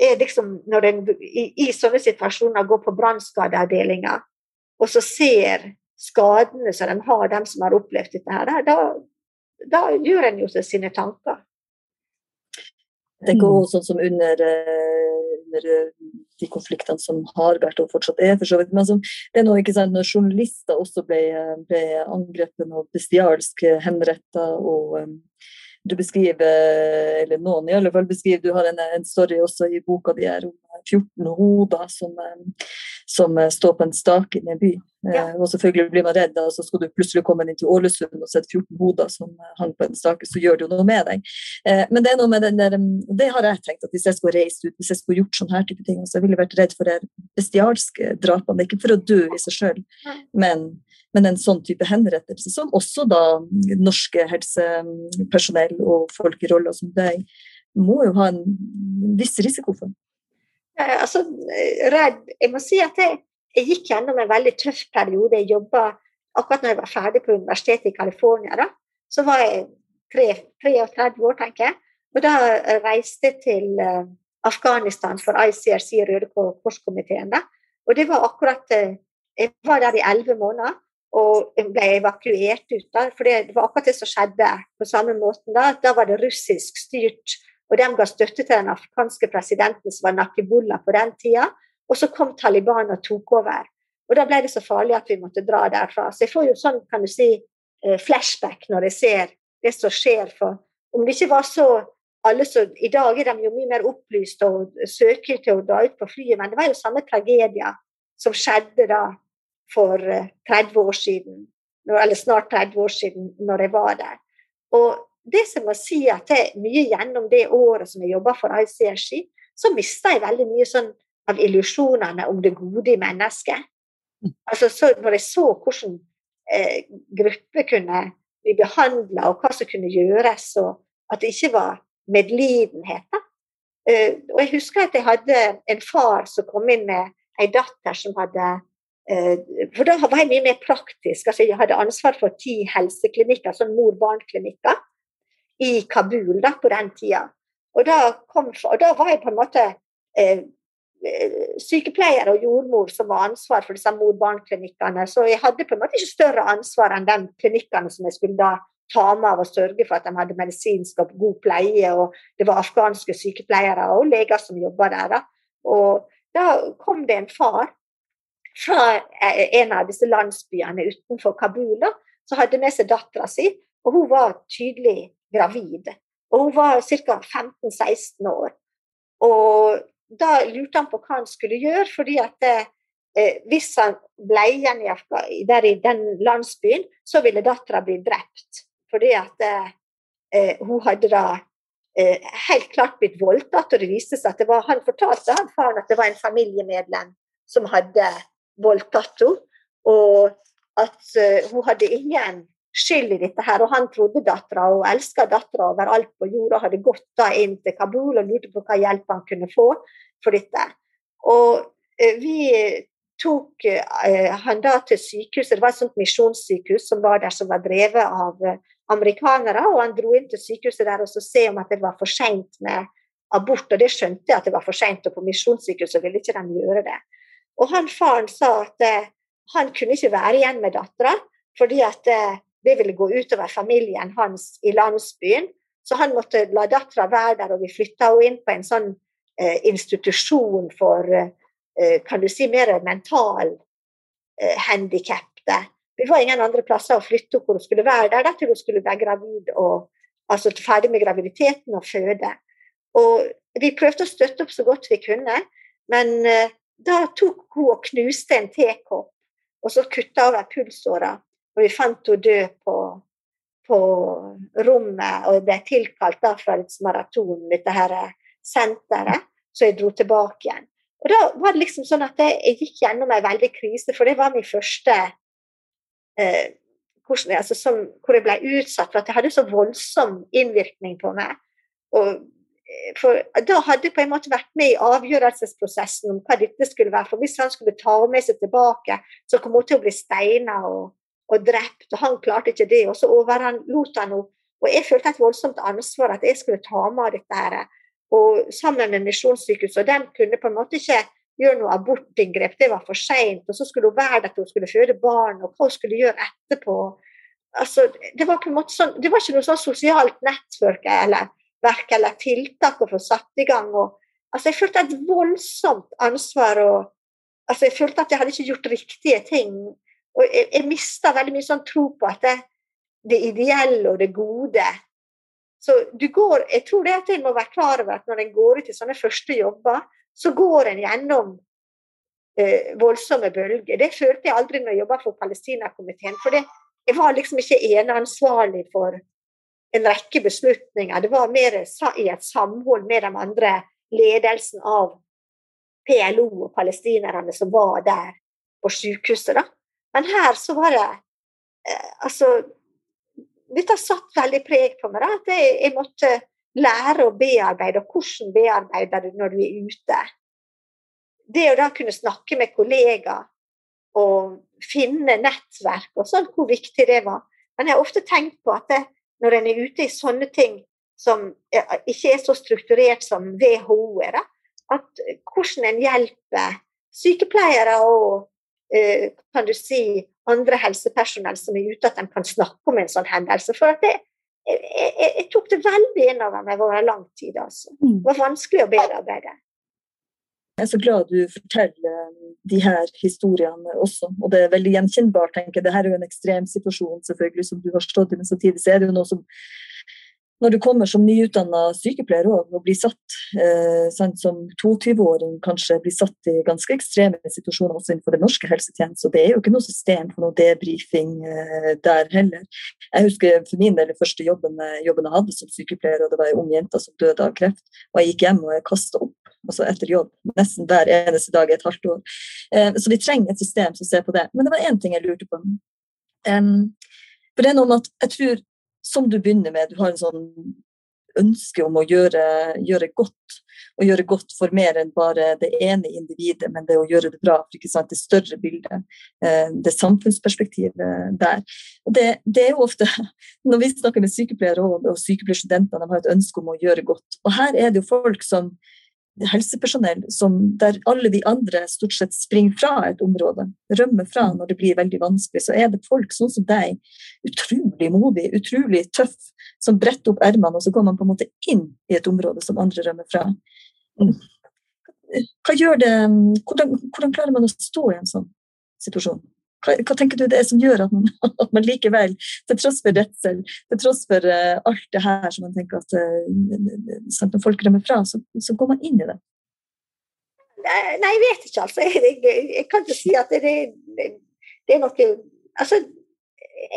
er liksom Når en i, i sånne situasjoner går på brannskadeavdelinga, og så ser skadene som de har, dem som har opplevd dette her, da, da gjør en jo seg sine tanker. Jeg går også sånn som under, eh, under eh, de konfliktene som har vært og fortsatt er, for så vidt. Men som, det er noe, ikke sant, når journalister også ble, ble angrepet og bestialsk henrettet og um, du beskriver, eller noen i alle fall beskriver, du har en, en story også i boka di her om 14 hoder som, eh, som står på en stake i en by. Ja. Eh, og selvfølgelig blir man redd, og så skal du plutselig komme inn til Ålesund og sette 14 hoder som hang på en stake, så gjør det jo noe med deg. Eh, men det er noe med den der, det har jeg tenkt, at hvis jeg skulle reist ut, hvis jeg skulle gjort sånne her type ting, så ville jeg vært redd for de bestialske drapene. Ikke for å dø i seg sjøl, men, men en sånn type henrettelse, som også da norske helsepersonell og folk i roller som deg må jo ha en viss risiko for. Eh, altså, redd Jeg må si at jeg, jeg gikk gjennom en veldig tøff periode. Jeg jobba akkurat når jeg var ferdig på universitetet i California. Så var jeg 33 år, tenker jeg. Og da reiste jeg til uh, Afghanistan for ICRC, Røde Kors-komiteen. Og det var akkurat uh, Jeg var der i elleve måneder og ble evakuert ut. da, For det var akkurat det som skjedde på samme måten da. Da var det russisk styrt og de ga støtte til den afghanske presidenten som var Nakibullah på den tida. Og så kom Taliban og tok over. Og da ble det så farlig at vi måtte dra derfra. Så jeg får jo sånn, kan du si, flashback når jeg ser det som skjer. For om det ikke var så alle så, I dag er de jo mye mer opplyst og søker til å dra ut på flyet, men det var jo samme tragedier som skjedde da for 30 år siden, eller snart 30 år siden, når jeg var der. Og det som må si at jeg, mye gjennom det året som jeg jobba for ICRC, så mista jeg veldig mye sånn av illusjonene om det gode i mennesket. Altså, så når jeg så hvordan eh, grupper kunne bli behandla, og hva som kunne gjøres, og at det ikke var medlidenhet. Eh, og jeg husker at jeg hadde en far som kom inn med ei datter som hadde eh, For da var jeg mye mer praktisk. altså Jeg hadde ansvar for ti helseklinikker, sånn mor-barn-klinikker i Kabul da, på den tida. Og da, kom, og da var jeg på en måte eh, sykepleier og jordmor som var ansvar for disse mor-barn-klinikkene. Så jeg hadde på en måte ikke større ansvar enn de klinikkene som jeg skulle da ta med av og sørge for at de hadde medisinsk og god pleie. Og det var afghanske sykepleiere og leger som jobba der. Da. Og da kom det en far fra en av disse landsbyene utenfor Kabul som hadde med seg dattera si, og hun var tydelig gravid. Og hun var ca. 15-16 år. Og da lurte han på hva han skulle gjøre, fordi at eh, hvis han ble igjen i, der i den landsbyen, så ville dattera bli drept. Fordi at eh, hun hadde da eh, helt klart blitt voldtatt, og det viste seg at det var Han fortalte han faren at det var en familiemedlem som hadde voldtatt henne, og at eh, hun hadde ingen skyld i dette her. Og han trodde dattera og elska dattera overalt på jorda, hadde gått da inn til Kabul og lurte på hva hjelp han kunne få for dette. Og eh, vi tok eh, han da til sykehuset, det var et sånt misjonssykehus som var der, som var drevet av amerikanere, og han dro inn til sykehuset der og så se om at det var for seint med abort, og det skjønte jeg at det var for seint, og på misjonssykehuset ville ikke de gjøre det. Og han faren sa at eh, han kunne ikke være igjen med dattera, fordi at eh, det ville gå utover familien hans i landsbyen. Så han måtte la dattera være der, og vi flytta henne inn på en sånn eh, institusjon for eh, kan du si mer mental eh, handikappede. Vi var ingen andre plasser å flytte henne hvor hun skulle være der, til hun skulle være gravid og altså ferdig med graviditeten og føde. Og vi prøvde å støtte opp så godt vi kunne, men eh, da tok hun og knuste en tekopp, og så kutta over pulsåra. Og vi fant henne død på, på rommet og ble tilkalt da fra maraton, dette her senteret, så jeg dro tilbake igjen. Og da var det liksom sånn at jeg gikk gjennom en veldig krise, for det var min første eh, hvordan, altså, som, hvor jeg ble utsatt for at det hadde så voldsom innvirkning på meg. Og, for Da hadde jeg på en måte vært med i avgjørelsesprosessen om hva dette skulle være. For hvis han skulle ta med seg tilbake, så kom hun til å bli steina og, og, drept. Og han klarte ikke det. Og så overlot han henne. Og jeg følte et voldsomt ansvar at jeg skulle ta med dette. her og sammen med Misjonssykehuset. Og de kunne på en måte ikke gjøre noe abortinngrep, det var for seint. Og så skulle hun være der til hun skulle føde barn, og hva hun skulle gjøre etterpå. Altså, det var på en måte sånn, det var ikke noe sånn sosialt nettverk eller, verk eller tiltak å få satt i gang. Og, altså, jeg følte et voldsomt ansvar. og altså, Jeg følte at jeg hadde ikke gjort riktige ting. Og jeg, jeg mista veldig mye sånn tro på at det, det ideelle og det gode så du går, jeg tror det at en må være klar over at når en går ut i sånne første jobber, så går en gjennom eh, voldsomme bølger. Det følte jeg aldri når jeg jobba for Palestinakomiteen. For jeg var liksom ikke eneansvarlig for en rekke beslutninger. Det var mer i et samhold med de andre ledelsen av PLO og palestinerne som var der på sykehuset. Da. Men her så var det eh, altså dette satt veldig preg på meg. Da, at jeg, jeg, måtte lære å bearbeide. Og hvordan bearbeider du når du er ute? Det å da kunne snakke med kollegaer og finne nettverk og sånn, hvor viktig det var. Men jeg har ofte tenkt på at det, når en er ute i sånne ting som ikke er så strukturert som WHO er, at hvordan en hjelper sykepleiere og eh, kan du si, andre helsepersonell som er ute, at de kan snakke om en sånn hendelse. For det, jeg, jeg, jeg, tok det veldig inn over meg over lang tid. Altså. Mm. Det var vanskelig å bearbeide. Jeg er så glad du forteller de her historiene også. Og det er veldig gjenkjennbart. tenker jeg. Dette er jo en ekstrem situasjon selvfølgelig som du har stått i, men samtidig så er det jo noe som når du kommer som nyutdanna sykepleier og, blir satt eh, sant, som 22-åring, kanskje blir satt i ganske ekstreme situasjoner også innenfor den norske helsetjenesten. Og det er jo ikke noe system for noe debrifing eh, der heller. Jeg husker for min del den første jobben, jobben, jeg hadde som sykepleier, og det var ei ung jente som døde av kreft. Og jeg gikk hjem og jeg kasta opp altså etter jobb nesten hver eneste dag i et halvt år. Eh, så vi trenger et system som ser på det. Men det var én ting jeg lurte på. For det er noe med at jeg tror som du begynner med, du har en sånn ønske om å gjøre, gjøre, godt. Og gjøre godt for mer enn bare det ene individet, men det å gjøre det bra. for ikke sant, Det større bildet, eh, det samfunnsperspektivet der. Og det, det, er jo ofte, Når vi snakker med sykepleiere og, og sykepleierstudenter, de har et ønske om å gjøre godt. Og her er det jo folk som helsepersonell som, der alle de andre stort sett springer fra et område, rømmer fra når det blir veldig vanskelig, så er det folk sånn som deg, utrolig modig, utrolig tøff, som bretter opp ermene, og så går man på en måte inn i et område som andre rømmer fra. Mm. Hva gjør det, hvordan, hvordan klarer man å stå i en sånn situasjon? Hva, hva, tenker du det er som gjør at man, at man, likevel, til tross for redsel, til tross for uh, alt det her som man tenker at uh, når folk rømmer fra, så, så, går man inn i det? Nei, jeg vet ikke, altså. Jeg, jeg, jeg kan ikke si at det, det, er noe Altså,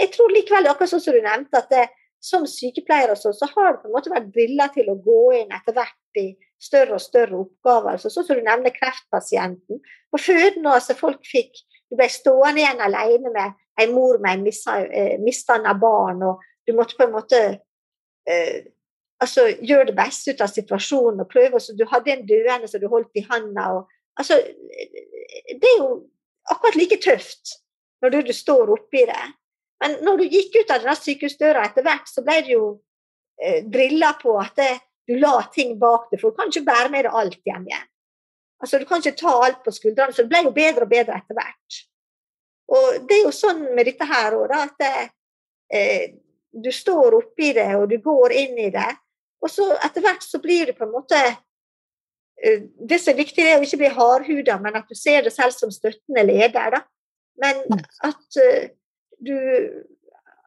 jeg tror likevel, akkurat sånn som du nevnte, at det, som sykepleier og så, så har det på en måte vært briller til å gå inn etter hvert i større og større oppgaver. Altså, sånn som du nevner kreftpasienten. På føden altså, folk fikk du ble stående igjen alene med en mor med misdanna eh, barn, og du måtte på en måte eh, altså, gjøre det beste ut av situasjonen og prøve. Så du hadde en døende som du holdt i handa. Altså, det er jo akkurat like tøft når du, du står oppi det. Men når du gikk ut av denne sykehusdøra etter hvert, så ble du jo eh, drilla på at det, du la ting bak deg, for du kan ikke bære med deg alt hjem igjen. Altså, du kan ikke ta alt på skuldrene, så det ble jo bedre og bedre etter hvert. Og det er jo sånn med dette her òg, at eh, du står oppi det, og du går inn i det. Og så etter hvert så blir det på en måte eh, Det som er viktig, er å ikke bli hardhuda, men at du ser det selv som støttende leder. Da. Men mm. at eh, du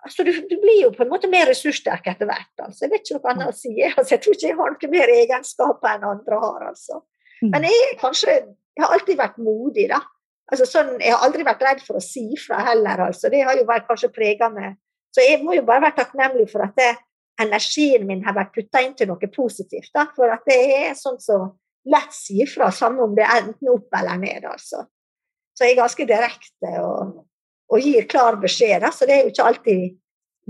Altså, du, du, blir jo på en måte mer ressurssterk etter hvert. Altså. Jeg vet ikke noe annet å si. Altså, jeg tror ikke jeg har noe mer egenskaper enn andre har. Altså. Mm. Men jeg, kanskje, jeg har alltid vært modig, da. Altså, sånn, jeg har aldri vært redd for å si fra heller. Altså. Det har jo vært kanskje prega meg Så jeg må jo bare være takknemlig for at det, energien min har vært putta inn til noe positivt. Da, for at det er sånn så lett sier fra, samme om det er enten opp eller ned. altså. Så jeg er ganske direkte og, og gir klar beskjed. Da, så det er jo ikke alltid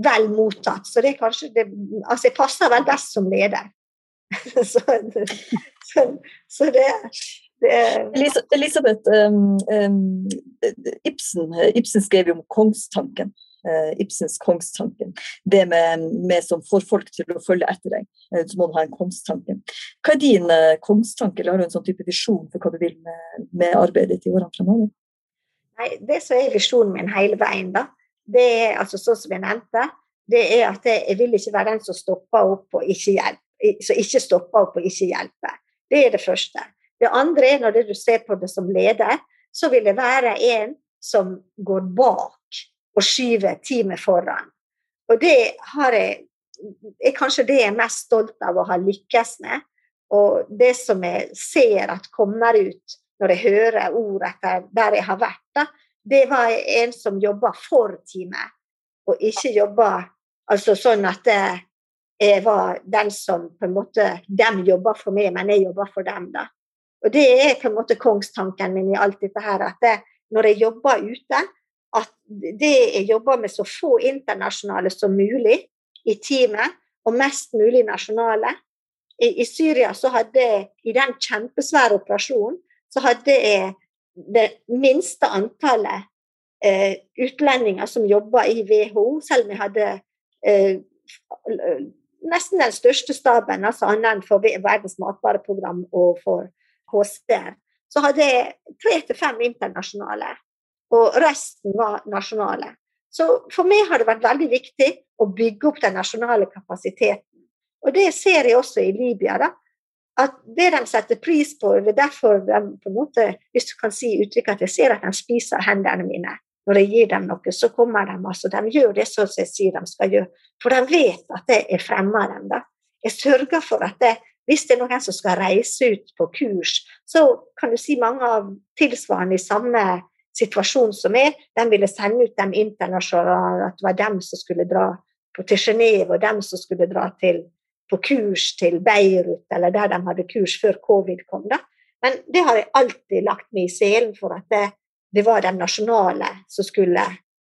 vel mottatt. Så det er kanskje det, altså jeg passer vel best som leder. så, så, så det, det Elisabeth, um, um, Ibsen, Ibsen skrev jo om kongstanken. Uh, Ibsens kongstanken. Det med, med, som får folk til å følge etter deg. Uh, så må du ha en kongstanke. Hva er din uh, kongstanke, eller har du en sånn type visjon for hva du vil med, med arbeidet ditt i årene fremover? Nei, Det som er visjonen min hele veien, da, det er altså sånn som jeg nevnte, det er at jeg vil ikke være den som stopper opp og ikke hjelper. Som ikke stopper opp og ikke hjelper. Det er det første. Det andre er når du ser på det som leder, så vil det være en som går bak og skyver teamet foran. Og det har jeg er kanskje det jeg er mest stolt av å ha lykkes med. Og det som jeg ser at kommer ut når jeg hører ord etter der jeg har vært, da, det var en som jobba for teamet, og ikke jobba altså sånn at jeg var den som på en måte De jobba for meg, men jeg jobba for dem, da. Og det er på en måte kongstanken min i alt dette her. At det, når jeg jobber ute, at det jeg jobber med så få internasjonale som mulig i teamet, og mest mulig nasjonale. I, i Syria så hadde jeg, i den kjempesvære operasjonen, så hadde jeg det minste antallet eh, utlendinger som jobba i WHO, selv om jeg hadde eh, nesten den største staben, altså annet for Verdens matvareprogram og for HCR, så hadde jeg tre til fem internasjonale, og resten var nasjonale. Så for meg har det vært veldig viktig å bygge opp den nasjonale kapasiteten. Og det ser jeg også i Libya. da, at Det de setter pris på, det er derfor de på en måte, hvis du kan si uttrykket at jeg ser at de spiser hendene mine når jeg gir dem noe, så kommer de altså, de gjør det som jeg sier de skal gjøre. For de vet at jeg fremmer dem. da. Jeg sørger for at det, hvis det er noen som skal reise ut på kurs, så kan du si mange av tilsvarende i samme situasjon som er, de ville sende ut dem internasjonalt, at det var dem som skulle dra til Genéve, og dem som skulle dra til, på kurs til Beirut, eller der de hadde kurs før covid kom. da. Men det har jeg alltid lagt meg i selen for at det, det var den nasjonale som skulle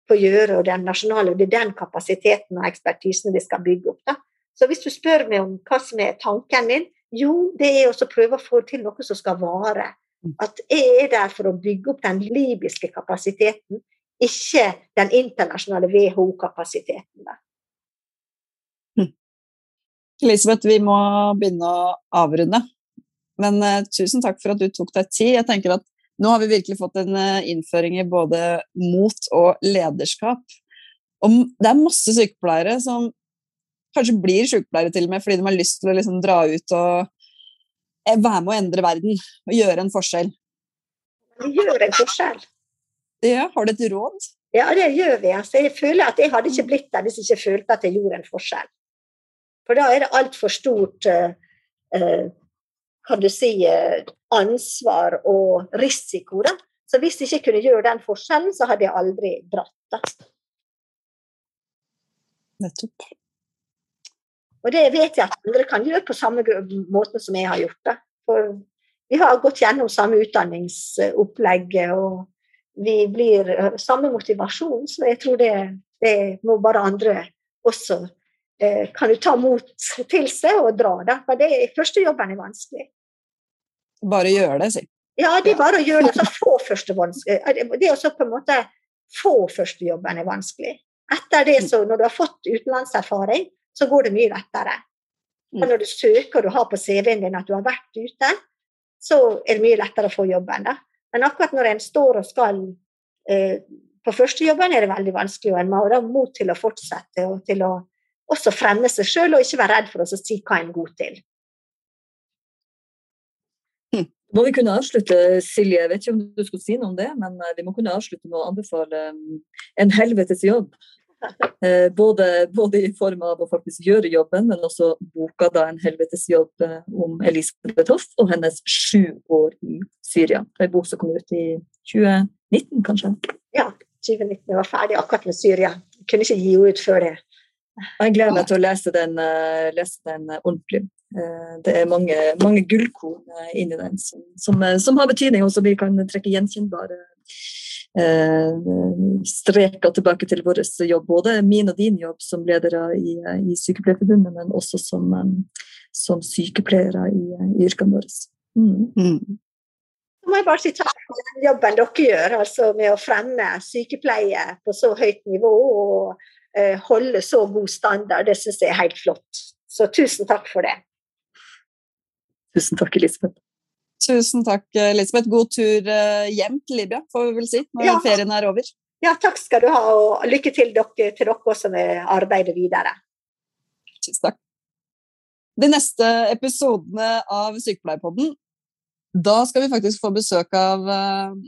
få gjøre, og den nasjonale, det er den kapasiteten og ekspertisen vi skal bygge opp. da. Så hvis du spør meg om hva som er tanken min, jo, det er å prøve å få til noe som skal vare. Mm. At jeg er der for å bygge opp den libyske kapasiteten, ikke den internasjonale WHO-kapasiteten. Hm. Elisabeth, vi må begynne å avrunde. Men uh, tusen takk for at du tok deg tid. Jeg tenker at Nå har vi virkelig fått en uh, innføring i både mot og lederskap. Og det er masse sykepleiere som kanskje blir sykepleiere til og med fordi de har lyst til å liksom dra ut og eh, være med å endre verden og gjøre en forskjell. Vi gjør en forskjell. Ja, Har du et råd? Ja, det gjør vi. Altså, jeg føler at jeg hadde ikke blitt der hvis jeg ikke følte at jeg gjorde en forskjell. For da er det altfor stort uh, uh, kan du si, uh, ansvar og risiko. Da. Så hvis jeg ikke kunne gjøre den forskjellen, så hadde jeg aldri dratt. Da. Nettopp. Og det vet jeg at andre kan gjøre på samme måte som jeg har gjort det. For vi har gått gjennom samme utdanningsopplegg, og vi blir eh, samme motivasjon, så jeg tror det, det må bare andre også eh, kan du ta mot til seg og dra. Da. For det, første jobben er vanskelig. Bare gjøre det, si. Ja, det er bare å gjøre det. Så få første. Eh, det er også på en måte få førstejobben er vanskelig. Etter det, så når du har fått utenlandserfaring, så går det mye lettere. Og mm. når du søker og har på CV-en din at du har vært ute, så er det mye lettere å få jobben. da. Men akkurat når en står og skal eh, på førstejobben, er det veldig vanskelig, og en må ha mot til å fortsette og til å også fremme seg sjøl, og ikke være redd for å si hva en er god til. Hm. Må vi kunne avslutte, Silje, jeg vet ikke om du skulle si noe om det, men eh, vi må kunne avslutte med å anbefale um, en helvetes jobb Eh, både, både, i form av å faktisk gjøre jobben, men også boka da 'En helvetes jobb' eh, om Elisabeth Hoff og hennes sju år i Syria. Det er en bok som kom ut i 2019, kanskje? Ja, 2019. Jeg var ferdig akkurat med Syria. Jeg kunne ikke gi henne ut før det. Jeg gleder meg til å lese den, uh, lese den uh, ordentlig. Uh, det er mange, mange gullkorn inni den som, som, som, har betydning, og som vi kan trekke gjenkjennbare streker tilbake til vår jobb. Både min og din jobb som ledere i, i Sykepleierforbundet, men også som, um, som sykepleiere i, i yrkene våre. Mm. Mm. Så må jeg bare si takk for den jobben dere gjør, altså med å fremme sykepleie på så høyt nivå. og Eh, holde så god standard. Det syns jeg er helt flott. Så tusen takk for det. Tusen takk, Elisabeth. Tusen takk, Elisabeth. God tur eh, hjem til Libya, får vi vel si, når ja. ferien er over. Ja, takk skal du ha, og lykke til dere, til dere også med arbeidet videre. Tusen takk. De neste episodene av Sykepleierpodden, da skal vi faktisk få besøk av eh,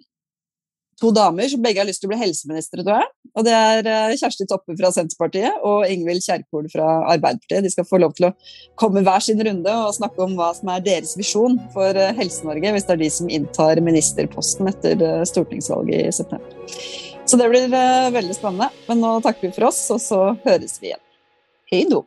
to damer som begge har lyst til å bli helseministre, tror jeg. Og det er eh, Kjersti Toppe fra Senterpartiet og Ingvild Kjerkol fra Arbeiderpartiet. De skal få lov til å komme hver sin runde og snakke om hva som er deres visjon for eh, Helse-Norge, hvis det er de som inntar ministerposten etter eh, stortingsvalget i september. Så det blir veldig spennende. Men nå takker vi for oss, og så høres vi igjen. Hei då!